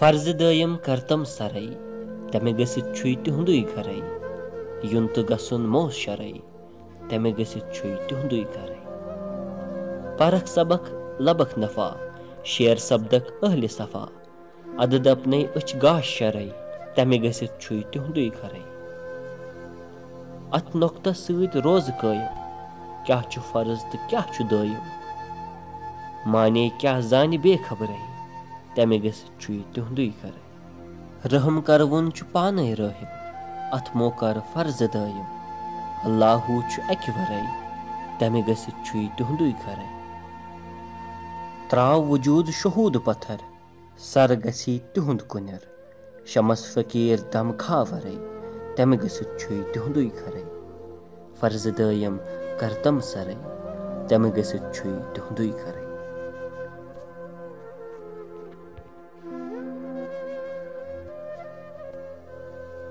فرضہٕ دٲیِم کرتم سرے تمہِ گٔژھِتھ چھُے تِہُنٛدُے گرے یُن تہٕ گژھُن موس شرے تمہِ گٔژھِتھ چھُے تِہُنٛدُے گرے پرکھ سبق لبکھ نفع شیر سپدکھ اہلِ صفا۔ ادٕ دپنے أچھ گاش شرے تمہِ گٔژھِتھ چھُے تِہُنٛدُے گرے اتھ نۄقتس سۭتۍ روزٕ قٲیم کیاہ چھُ فرض تہٕ کیاہ چھُ دٲیِم مانے کیاہ زانہِ بے خبرے تمہِ گٔژھِتھ چھُے تِہُنٛدُے گرے رحم کرون چھُ پانے رٲہِم اتھ موقر فرضہٕ دٲیِم اللہُ چھُ اکہِ ورٲے تمہِ گٔژھِتھ چھُے تِہُنٛدُے گرے تراو وجوٗد شہوٗد پتھر سر گژھی تِہُنٛد کُنٮ۪ر شمس فقیٖر دم کھا ورٲے تمہِ گٔژھِتھ چھُے تِہُنٛدُے گرے فرضہٕ دٲیِم کرتم سرے تمہِ گٔژھِتھ چھُے تِہُنٛدُے گرے